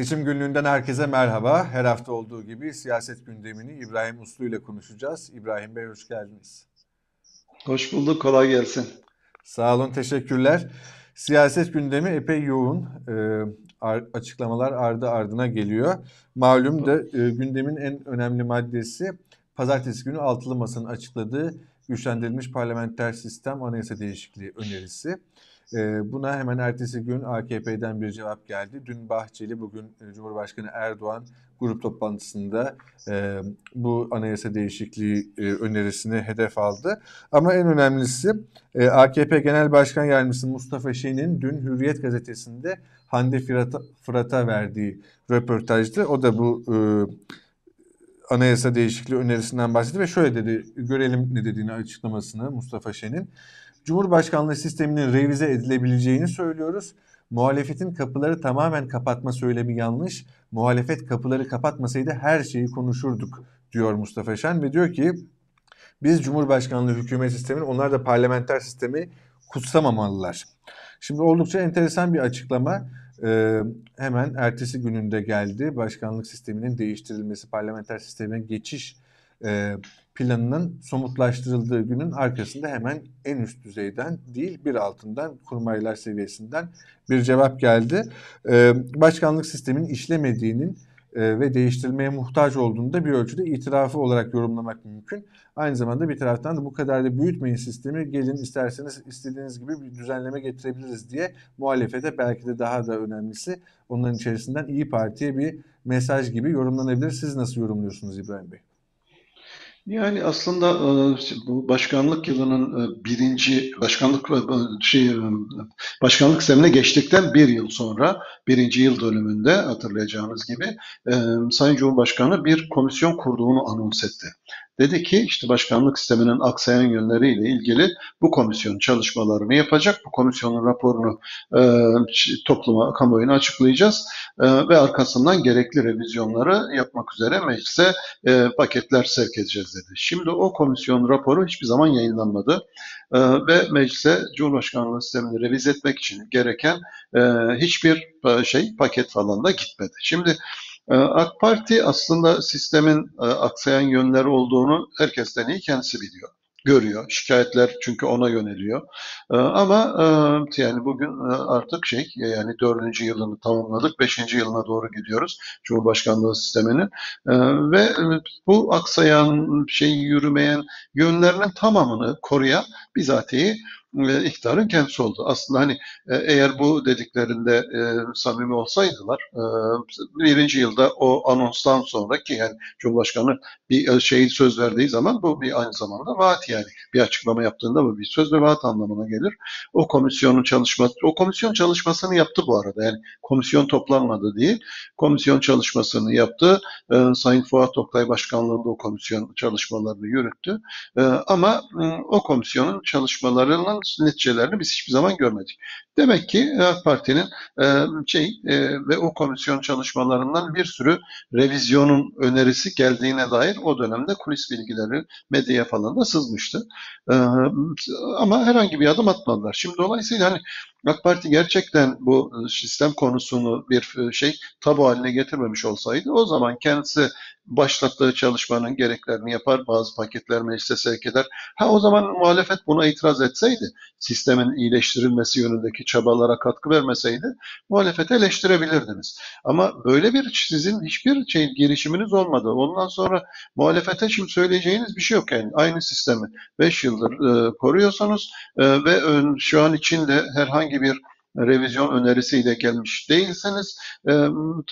Seçim günlüğünden herkese merhaba. Her hafta olduğu gibi siyaset gündemini İbrahim Uslu ile konuşacağız. İbrahim Bey hoş geldiniz. Hoş bulduk, kolay gelsin. Sağ olun, teşekkürler. Siyaset gündemi epey yoğun. Ee, ar- açıklamalar ardı ardına geliyor. Malum da e, gündemin en önemli maddesi pazartesi günü Altılı Masa'nın açıkladığı güçlendirilmiş parlamenter sistem anayasa değişikliği önerisi. Ee, buna hemen ertesi gün AKP'den bir cevap geldi. Dün Bahçeli, bugün e, Cumhurbaşkanı Erdoğan grup toplantısında e, bu anayasa değişikliği e, önerisini hedef aldı. Ama en önemlisi AKP Genel Başkan Yardımcısı Mustafa Şen'in dün Hürriyet gazetesinde Hande Fırat'a, verdiği röportajdı. O da bu anayasa değişikliği önerisinden bahsetti ve şöyle dedi, görelim ne dediğini açıklamasını Mustafa Şen'in. Cumhurbaşkanlığı sisteminin revize edilebileceğini söylüyoruz. Muhalefetin kapıları tamamen kapatma söylemi yanlış. Muhalefet kapıları kapatmasaydı her şeyi konuşurduk diyor Mustafa Şen ve diyor ki biz Cumhurbaşkanlığı hükümet sistemini onlar da parlamenter sistemi kutsamamalılar. Şimdi oldukça enteresan bir açıklama. Ee, hemen ertesi gününde geldi. Başkanlık sisteminin değiştirilmesi, parlamenter sisteme geçiş e, planının somutlaştırıldığı günün arkasında hemen en üst düzeyden değil bir altından kurmaylar seviyesinden bir cevap geldi. Ee, başkanlık sistemin işlemediğinin ve değiştirilmeye muhtaç olduğunu da bir ölçüde itirafı olarak yorumlamak mümkün. Aynı zamanda bir taraftan da bu kadar da büyütmeyin sistemi gelin isterseniz istediğiniz gibi bir düzenleme getirebiliriz diye muhalefete belki de daha da önemlisi onların içerisinden İyi Parti'ye bir mesaj gibi yorumlanabilir. Siz nasıl yorumluyorsunuz İbrahim Bey? Yani aslında e, bu başkanlık yılının e, birinci başkanlık e, şey başkanlık sistemine geçtikten bir yıl sonra birinci yıl dönümünde hatırlayacağınız gibi Sayın Cumhurbaşkanı bir komisyon kurduğunu anons etti. Dedi ki işte başkanlık sisteminin aksayan yönleriyle ilgili bu komisyon çalışmalarını yapacak. Bu komisyonun raporunu e, topluma, kamuoyuna açıklayacağız e, ve arkasından gerekli revizyonları yapmak üzere meclise e, paketler sevk edeceğiz dedi. Şimdi o komisyon raporu hiçbir zaman yayınlanmadı e, ve meclise Cumhurbaşkanlığı sistemini revize etmek için gereken e, hiçbir e, şey paket falan da gitmedi. Şimdi AK Parti aslında sistemin e, aksayan yönleri olduğunu herkesten iyi kendisi biliyor görüyor. Şikayetler çünkü ona yöneliyor. Ee, ama e, yani bugün e, artık şey yani dördüncü yılını tamamladık. Beşinci yılına doğru gidiyoruz Cumhurbaşkanlığı sisteminin. Ee, ve bu aksayan, şey yürümeyen yönlerinin tamamını koruyan bizatihi e, iktidarın kendisi oldu. Aslında hani e, eğer bu dediklerinde e, samimi olsaydılar e, birinci yılda o anonstan sonra ki yani Cumhurbaşkanı bir şeyi söz verdiği zaman bu bir aynı zamanda vaat yani bir açıklama yaptığında bu bir söz ve vaat anlamına gelir. O komisyonun çalışması, o komisyon çalışmasını yaptı bu arada yani komisyon toplanmadı değil, komisyon çalışmasını yaptı. E, Sayın Fuat Oktay Başkanlığında o komisyon çalışmalarını yürüttü. E, ama e, o komisyonun çalışmalarının neticelerini biz hiçbir zaman görmedik. Demek ki AK Parti'nin e, şey e, ve o komisyon çalışmalarından bir sürü revizyonun önerisi geldiğine dair o dönemde kulis bilgileri medyaya falan da sızmıştı. E, ama herhangi bir adım atmadılar. Şimdi dolayısıyla hani AK Parti gerçekten bu sistem konusunu bir şey tabu haline getirmemiş olsaydı o zaman kendisi başlattığı çalışmanın gereklerini yapar, bazı paketler meclise sevk eder. Ha o zaman muhalefet buna itiraz etseydi, sistemin iyileştirilmesi yönündeki çabalara katkı vermeseydi, muhalefeti eleştirebilirdiniz. Ama böyle bir sizin hiçbir şey girişiminiz olmadı. Ondan sonra muhalefete şimdi söyleyeceğiniz bir şey yok yani. Aynı sistemi 5 yıldır e, koruyorsanız e, ve ön, şu an içinde herhangi bir revizyon önerisiyle gelmiş değilseniz e,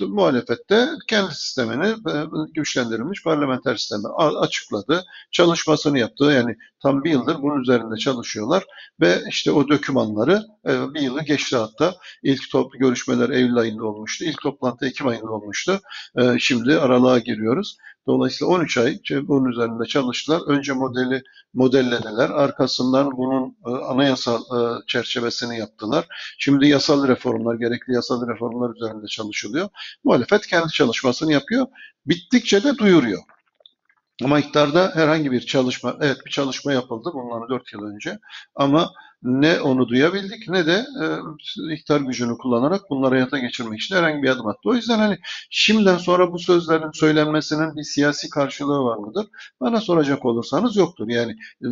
muhalefette kendi sistemini e, güçlendirilmiş parlamenter sistemi açıkladı. Çalışmasını yaptı. Yani tam bir yıldır bunun üzerinde çalışıyorlar ve işte o dokümanları e, bir yılı geçti hatta. ilk toplu görüşmeler Eylül ayında olmuştu. İlk toplantı Ekim ayında olmuştu. E, şimdi aralığa giriyoruz. Dolayısıyla 13 ay bunun üzerinde çalıştılar. Önce modeli modellediler. Arkasından bunun e, anayasal e, çerçevesini yaptılar. Şimdi yasal reformlar, gerekli yasal reformlar üzerinde çalışılıyor. Muhalefet kendi çalışmasını yapıyor. Bittikçe de duyuruyor. Ama iktidarda herhangi bir çalışma, evet bir çalışma yapıldı bundan 4 yıl önce ama ne onu duyabildik ne de e, ihtar gücünü kullanarak bunları hayata geçirmek için herhangi bir adım attı. O yüzden hani şimdiden sonra bu sözlerin söylenmesinin bir siyasi karşılığı var mıdır? Bana soracak olursanız yoktur. Yani e,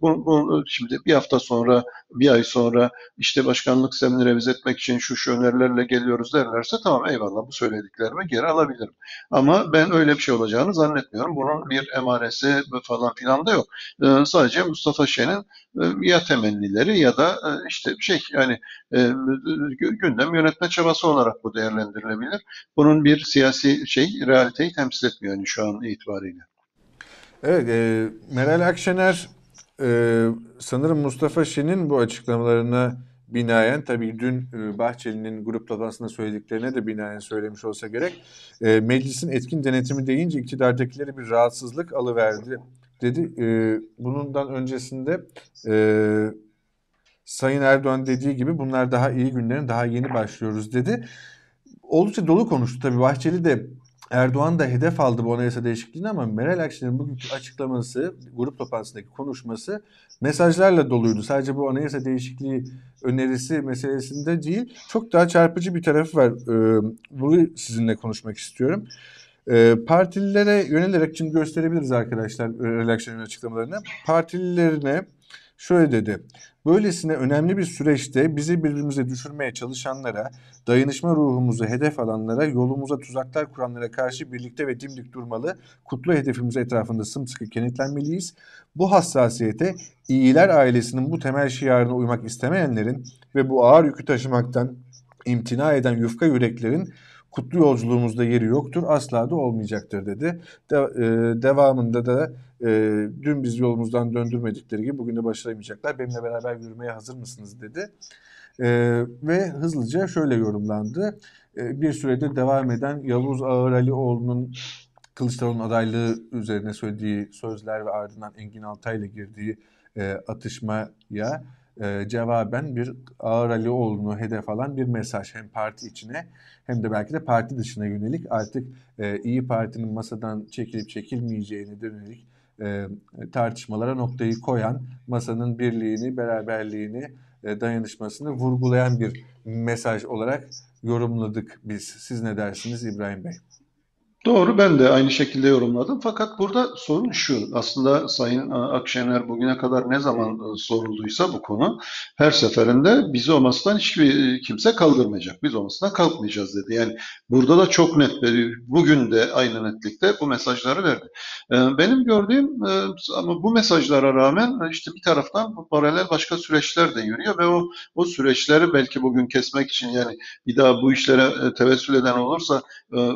bu, bu şimdi bir hafta sonra, bir ay sonra işte başkanlık sistemini revize etmek için şu şu önerilerle geliyoruz derlerse tamam eyvallah bu söylediklerimi geri alabilirim. Ama ben öyle bir şey olacağını zannetmiyorum. Bunun bir emaresi falan filan da yok. E, sadece Mustafa Şen'in e, ya temennileri ya da e, işte şey yani e, gündem yönetme çabası olarak bu değerlendirilebilir. Bunun bir siyasi şey realiteyi temsil etmiyor yani şu an itibariyle. Evet, e, Meral Akşener e, sanırım Mustafa Şen'in bu açıklamalarına binaen tabii dün e, Bahçeli'nin grup toplantısında söylediklerine de binaen söylemiş olsa gerek. E, meclisin etkin denetimi deyince iktidardakileri bir rahatsızlık alıverdi dedi. E, bundan öncesinde e, Sayın Erdoğan dediği gibi bunlar daha iyi günlerin daha yeni başlıyoruz dedi. Oldukça dolu konuştu. Tabii Bahçeli de Erdoğan da hedef aldı bu anayasa değişikliğini ama Meral Akşener'in bugünkü açıklaması, grup toplantısındaki konuşması mesajlarla doluydu. Sadece bu anayasa değişikliği önerisi meselesinde değil, çok daha çarpıcı bir tarafı var. Ee, bunu sizinle konuşmak istiyorum. Ee, partililere yönelerek şimdi gösterebiliriz arkadaşlar Meral Akşener'in açıklamalarını. Partililerine şöyle dedi. Böylesine önemli bir süreçte bizi birbirimize düşürmeye çalışanlara, dayanışma ruhumuzu hedef alanlara, yolumuza tuzaklar kuranlara karşı birlikte ve dimdik durmalı, kutlu hedefimiz etrafında sımsıkı kenetlenmeliyiz. Bu hassasiyete iyiler ailesinin bu temel şiarına uymak istemeyenlerin ve bu ağır yükü taşımaktan imtina eden yufka yüreklerin kutlu yolculuğumuzda yeri yoktur, asla da olmayacaktır dedi. De, e, devamında da e, dün biz yolumuzdan döndürmedikleri gibi bugün de başaramayacaklar. Benimle beraber yürümeye hazır mısınız dedi. E, ve hızlıca şöyle yorumlandı. E, bir süredir devam eden Yavuz Ağıralioğlu'nun Kılıçdaroğlu'nun adaylığı üzerine söylediği sözler ve ardından Engin Altay'la girdiği e, atışmaya e, cevaben bir Ağır Alioğlu'nu hedef alan bir mesaj hem parti içine hem de belki de parti dışına yönelik artık e, İyi Parti'nin masadan çekilip çekilmeyeceğine dönelik e, tartışmalara noktayı koyan, masanın birliğini, beraberliğini, e, dayanışmasını vurgulayan bir mesaj olarak yorumladık biz. Siz ne dersiniz İbrahim Bey? Doğru ben de aynı şekilde yorumladım. Fakat burada sorun şu. Aslında Sayın Akşener bugüne kadar ne zaman e, sorulduysa bu konu her seferinde bizi o masadan hiçbir e, kimse kaldırmayacak. Biz o masadan kalkmayacağız dedi. Yani burada da çok net bugün de aynı netlikte bu mesajları verdi. E, benim gördüğüm ama bu mesajlara rağmen işte bir taraftan paralel başka süreçler de yürüyor ve o o süreçleri belki bugün kesmek için yani bir daha bu işlere tevessül eden olursa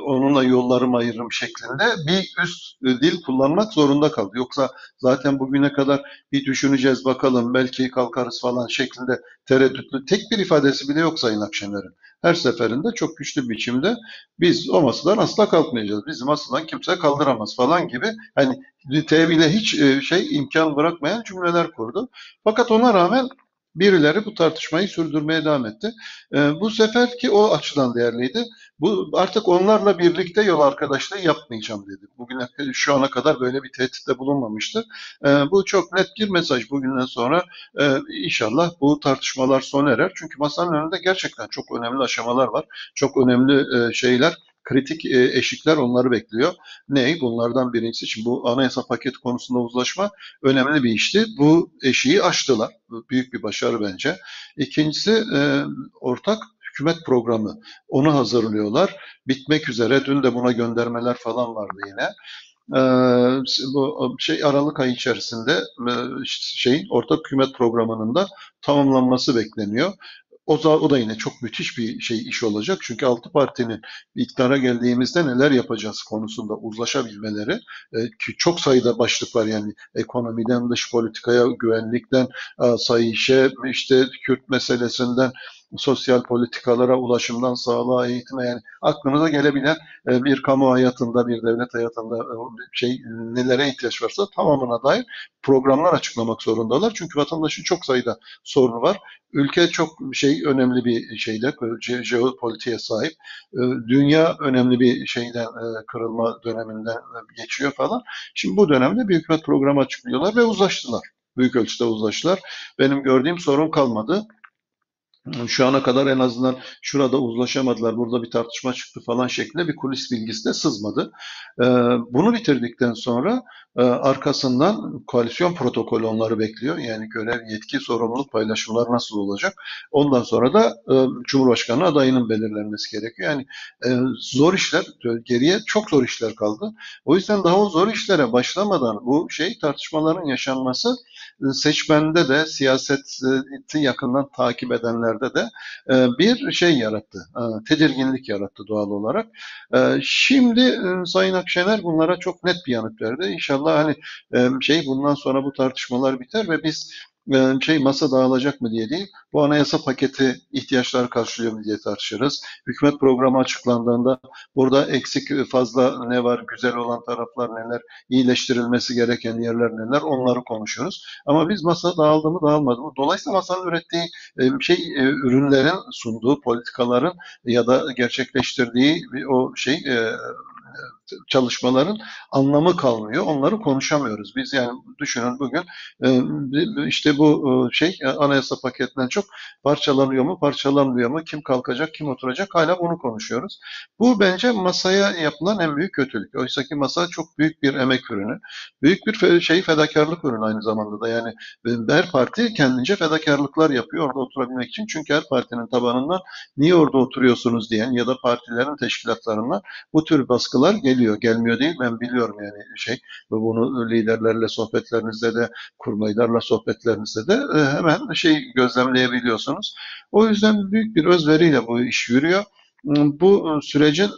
onunla yollarım ayırırım şeklinde bir üst dil kullanmak zorunda kaldı. Yoksa zaten bugüne kadar bir düşüneceğiz bakalım belki kalkarız falan şeklinde tereddütlü tek bir ifadesi bile yok Sayın Akşener'in. Her seferinde çok güçlü biçimde biz o masadan asla kalkmayacağız. Bizim masadan kimse kaldıramaz falan gibi hani tevhile hiç e, şey imkan bırakmayan cümleler kurdu. Fakat ona rağmen Birileri bu tartışmayı sürdürmeye devam etti. E, bu seferki o açıdan değerliydi. Bu artık onlarla birlikte yol arkadaşlığı yapmayacağım dedi. Bugüne şu ana kadar böyle bir tehditte bulunmamıştı. E, bu çok net bir mesaj. Bugünden sonra e, inşallah bu tartışmalar sona erer. Çünkü masanın önünde gerçekten çok önemli aşamalar var. Çok önemli e, şeyler kritik e, eşikler onları bekliyor. Ne? Bunlardan birincisi için bu anayasa paketi konusunda uzlaşma önemli bir işti. Bu eşiği aştılar. Büyük bir başarı bence. İkincisi e, ortak hükümet programı. Onu hazırlıyorlar. Bitmek üzere. Dün de buna göndermeler falan vardı yine. Ee, bu şey Aralık ayı içerisinde e, şeyin ortak hükümet programının da tamamlanması bekleniyor. O da, o da yine çok müthiş bir şey iş olacak. Çünkü altı partinin iktidara geldiğimizde neler yapacağız konusunda uzlaşabilmeleri e, ki çok sayıda başlık var yani ekonomiden dış politikaya, güvenlikten, sayışe, işte Kürt meselesinden sosyal politikalara, ulaşımdan sağlığa, eğitime yani aklınıza gelebilen e, bir kamu hayatında, bir devlet hayatında e, şey nelere ihtiyaç varsa tamamına dair programlar açıklamak zorundalar. Çünkü vatandaşın çok sayıda sorunu var. Ülke çok şey önemli bir şeyde jeopolitiğe sahip. E, dünya önemli bir şeyden kırılma döneminden geçiyor falan. Şimdi bu dönemde bir hükümet programı açıklıyorlar ve uzlaştılar. büyük ölçüde uzlaştılar. Benim gördüğüm sorun kalmadı. Şu ana kadar en azından şurada uzlaşamadılar, burada bir tartışma çıktı falan şeklinde bir kulis bilgisi de sızmadı. Ee, bunu bitirdikten sonra arkasından koalisyon protokolü onları bekliyor. Yani görev, yetki, sorumluluk paylaşımları nasıl olacak? Ondan sonra da e, Cumhurbaşkanı adayının belirlenmesi gerekiyor. Yani e, zor işler, geriye çok zor işler kaldı. O yüzden daha o zor işlere başlamadan bu şey tartışmaların yaşanması seçmende de siyaseti yakından takip edenlerde de e, bir şey yarattı, e, tedirginlik yarattı doğal olarak. E, şimdi Sayın Akşener bunlara çok net bir yanıt verdi. İnşallah hani şey bundan sonra bu tartışmalar biter ve biz şey masa dağılacak mı diye değil, bu anayasa paketi ihtiyaçlar karşılıyor mu diye tartışırız. Hükümet programı açıklandığında burada eksik fazla ne var, güzel olan taraflar neler, iyileştirilmesi gereken yerler neler onları konuşuyoruz. Ama biz masa dağıldı mı dağılmadı mı? Dolayısıyla masanın ürettiği şey ürünlerin sunduğu politikaların ya da gerçekleştirdiği o şey çalışmaların anlamı kalmıyor. Onları konuşamıyoruz. Biz yani düşünün bugün e, işte bu e, şey e, anayasa paketinden çok parçalanıyor mu, parçalanmıyor mu, kim kalkacak, kim oturacak hala bunu konuşuyoruz. Bu bence masaya yapılan en büyük kötülük. Oysa ki masa çok büyük bir emek ürünü. Büyük bir şey fedakarlık ürünü aynı zamanda da yani her parti kendince fedakarlıklar yapıyor orada oturabilmek için. Çünkü her partinin tabanından niye orada oturuyorsunuz diyen ya da partilerin teşkilatlarından bu tür baskılar geliyor. Gelmiyor değil ben biliyorum yani şey ve bunu liderlerle sohbetlerinizde de kurmaylarla sohbetlerinizde de e, hemen şey gözlemleyebiliyorsunuz. O yüzden büyük bir özveriyle bu iş yürüyor bu sürecin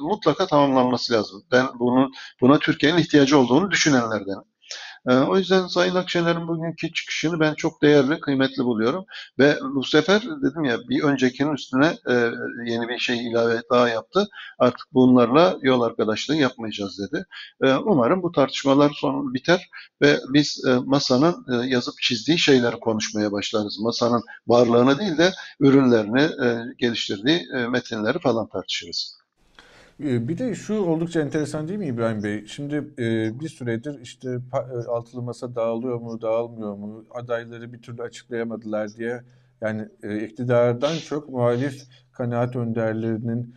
mutlaka tamamlanması lazım. Ben bunu buna Türkiye'nin ihtiyacı olduğunu düşünenlerdenim. Ee, o yüzden Sayın Akşener'in bugünkü çıkışını ben çok değerli, kıymetli buluyorum. Ve bu sefer dedim ya bir öncekinin üstüne e, yeni bir şey ilave daha yaptı. Artık bunlarla yol arkadaşlığı yapmayacağız dedi. E, umarım bu tartışmalar son biter ve biz e, masanın yazıp çizdiği şeyleri konuşmaya başlarız. Masanın varlığını değil de ürünlerini, geliştirdiği metinleri falan tartışırız. Ee, bir de şu oldukça enteresan değil mi İbrahim Bey? Şimdi e, bir süredir işte e, altılı masa dağılıyor mu, dağılmıyor mu, adayları bir türlü açıklayamadılar diye yani e, iktidardan çok muhalif kanaat önderlerinin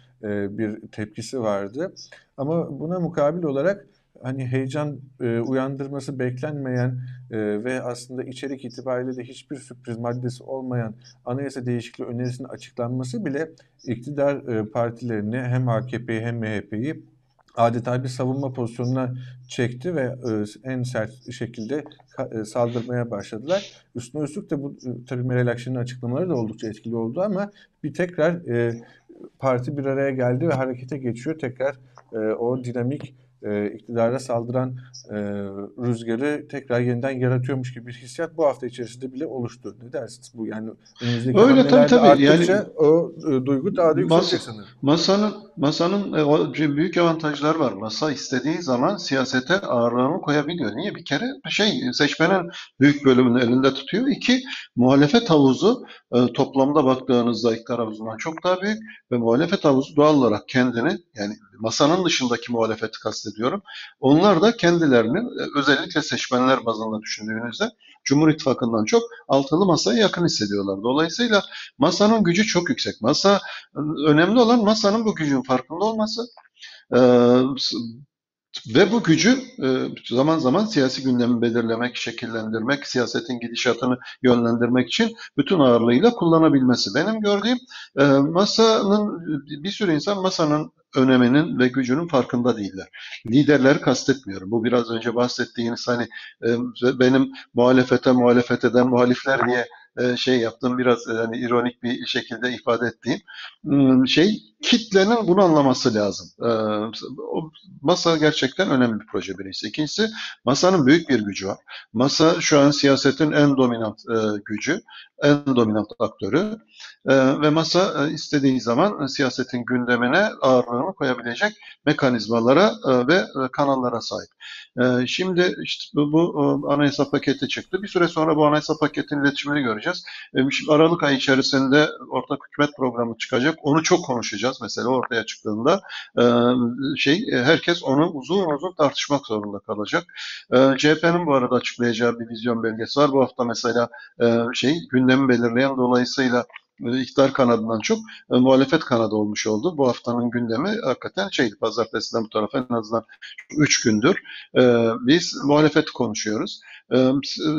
bir tepkisi vardı. Ama buna mukabil olarak hani heyecan e, uyandırması beklenmeyen e, ve aslında içerik itibariyle de hiçbir sürpriz maddesi olmayan anayasa değişikliği önerisinin açıklanması bile iktidar e, partilerini hem AKP'yi hem MHP'yi adeta bir savunma pozisyonuna çekti ve e, en sert şekilde e, saldırmaya başladılar. Üstüne üstlük de bu e, tabii Meral Akşener'in açıklamaları da oldukça etkili oldu ama bir tekrar parti bir araya geldi ve harekete geçiyor. Tekrar o dinamik e, iktidara saldıran e, rüzgarı tekrar yeniden yaratıyormuş gibi bir hissiyat bu hafta içerisinde bile oluştu. Ne dersiniz bu? Yani önümüzdeki Öyle tabii tabii. Yani, o e, duygu daha da yükselecek sanırım. Masanın, masanın e, büyük avantajlar var. Masa istediği zaman siyasete ağırlığını koyabiliyor. Niye? Bir kere şey seçmenin büyük bölümünü elinde tutuyor. İki, muhalefet havuzu e, toplamda baktığınızda iktidar havuzundan çok daha büyük ve muhalefet havuzu doğal olarak kendini yani masanın dışındaki muhalefeti kastediyorum. Onlar da kendilerini e, özellikle seçmenler bazında düşündüğünüzde Cumhur İttifakı'ndan çok altılı masaya yakın hissediyorlar. Dolayısıyla masanın gücü çok yüksek. Masa önemli olan masanın bu gücün farkında olması. Ee, ve bu gücü e, zaman zaman siyasi gündemi belirlemek, şekillendirmek, siyasetin gidişatını yönlendirmek için bütün ağırlığıyla kullanabilmesi. Benim gördüğüm e, masanın, bir sürü insan masanın öneminin ve gücünün farkında değiller. Liderleri kastetmiyorum. Bu biraz önce bahsettiğiniz hani e, benim muhalefete muhalefet eden muhalifler diye şey yaptığım biraz yani ironik bir şekilde ifade ettiğim hmm, şey kitlenin bunu anlaması lazım. E, o masa gerçekten önemli bir proje birincisi. İkincisi masanın büyük bir gücü var. Masa şu an siyasetin en dominant gücü en dominant aktörü E, ve masa e, istediği zaman e, siyasetin gündemine ağırlığını koyabilecek mekanizmalara e, ve e, kanallara sahip. E, şimdi işte bu, e, anayasa paketi çıktı. Bir süre sonra bu anayasa paketinin iletişimini göreceğiz. E, Şimdi Aralık ayı içerisinde ortak hükümet programı çıkacak. Onu çok konuşacağız mesela ortaya çıktığında. E, şey e, herkes onu uzun uzun tartışmak zorunda kalacak. E, CHP'nin bu arada açıklayacağı bir vizyon belgesi var. Bu hafta mesela şey gündemi belirleyen dolayısıyla iktidar kanadından çok e, muhalefet kanadı olmuş oldu. Bu haftanın gündemi hakikaten şeydi pazartesiden bu tarafa en azından 3 gündür e, biz muhalefet konuşuyoruz. E,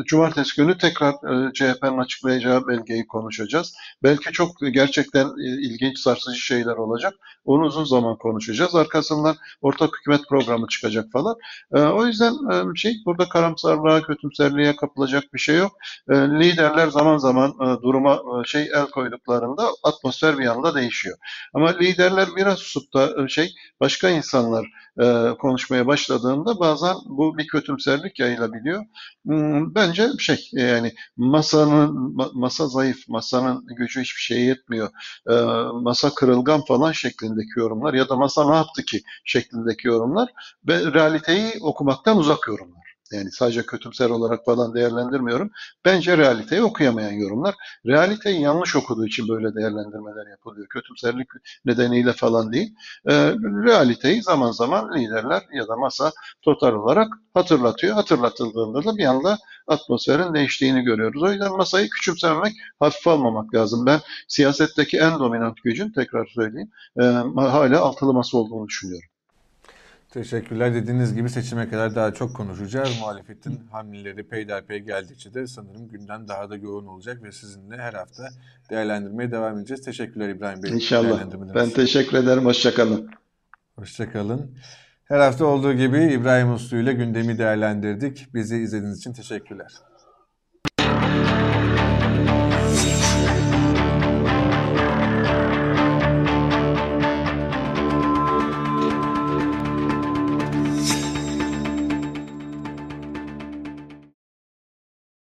Cumartesi günü tekrar e, CHP'nin açıklayacağı belgeyi konuşacağız. Belki çok gerçekten e, ilginç sarsıcı şeyler olacak. Onu uzun zaman konuşacağız. Arkasından ortak hükümet programı çıkacak falan. E, o yüzden e, şey burada karamsarlığa, kötümserliğe kapılacak bir şey yok. E, liderler zaman zaman e, duruma e, şey el koyduklarında atmosfer bir anda değişiyor. Ama liderler biraz susup da e, şey başka insanlar e, konuşmaya başladığında bazen bu bir kötümserlik yayılabiliyor. Hmm, Bence şey yani masanın ma- masa zayıf, masanın gücü hiçbir şeye yetmiyor. E, masa kırılgan falan şeklindeki yorumlar ya da masa ne yaptı ki şeklindeki yorumlar ve realiteyi okumaktan uzak yorumlar. Yani sadece kötümser olarak falan değerlendirmiyorum. Bence realiteyi okuyamayan yorumlar. Realiteyi yanlış okuduğu için böyle değerlendirmeler yapılıyor. Kötümserlik nedeniyle falan değil. E, realiteyi zaman zaman liderler ya da masa total olarak hatırlatıyor. Hatırlatıldığında da bir anda atmosferin değiştiğini görüyoruz. O yüzden masayı küçümsememek, hafife almamak lazım. Ben siyasetteki en dominant gücün tekrar söyleyeyim e, hala altılı masa olduğunu düşünüyorum. Teşekkürler. Dediğiniz gibi seçime kadar daha çok konuşacağız. Muhalefetin hamleleri peyderpey geldikçe de sanırım gündem daha da yoğun olacak ve sizinle her hafta değerlendirmeye devam edeceğiz. Teşekkürler İbrahim Bey. İnşallah. Ben teşekkür ederim. Hoşçakalın. Hoşçakalın. Her hafta olduğu gibi İbrahim Uslu ile gündemi değerlendirdik. Bizi izlediğiniz için teşekkürler.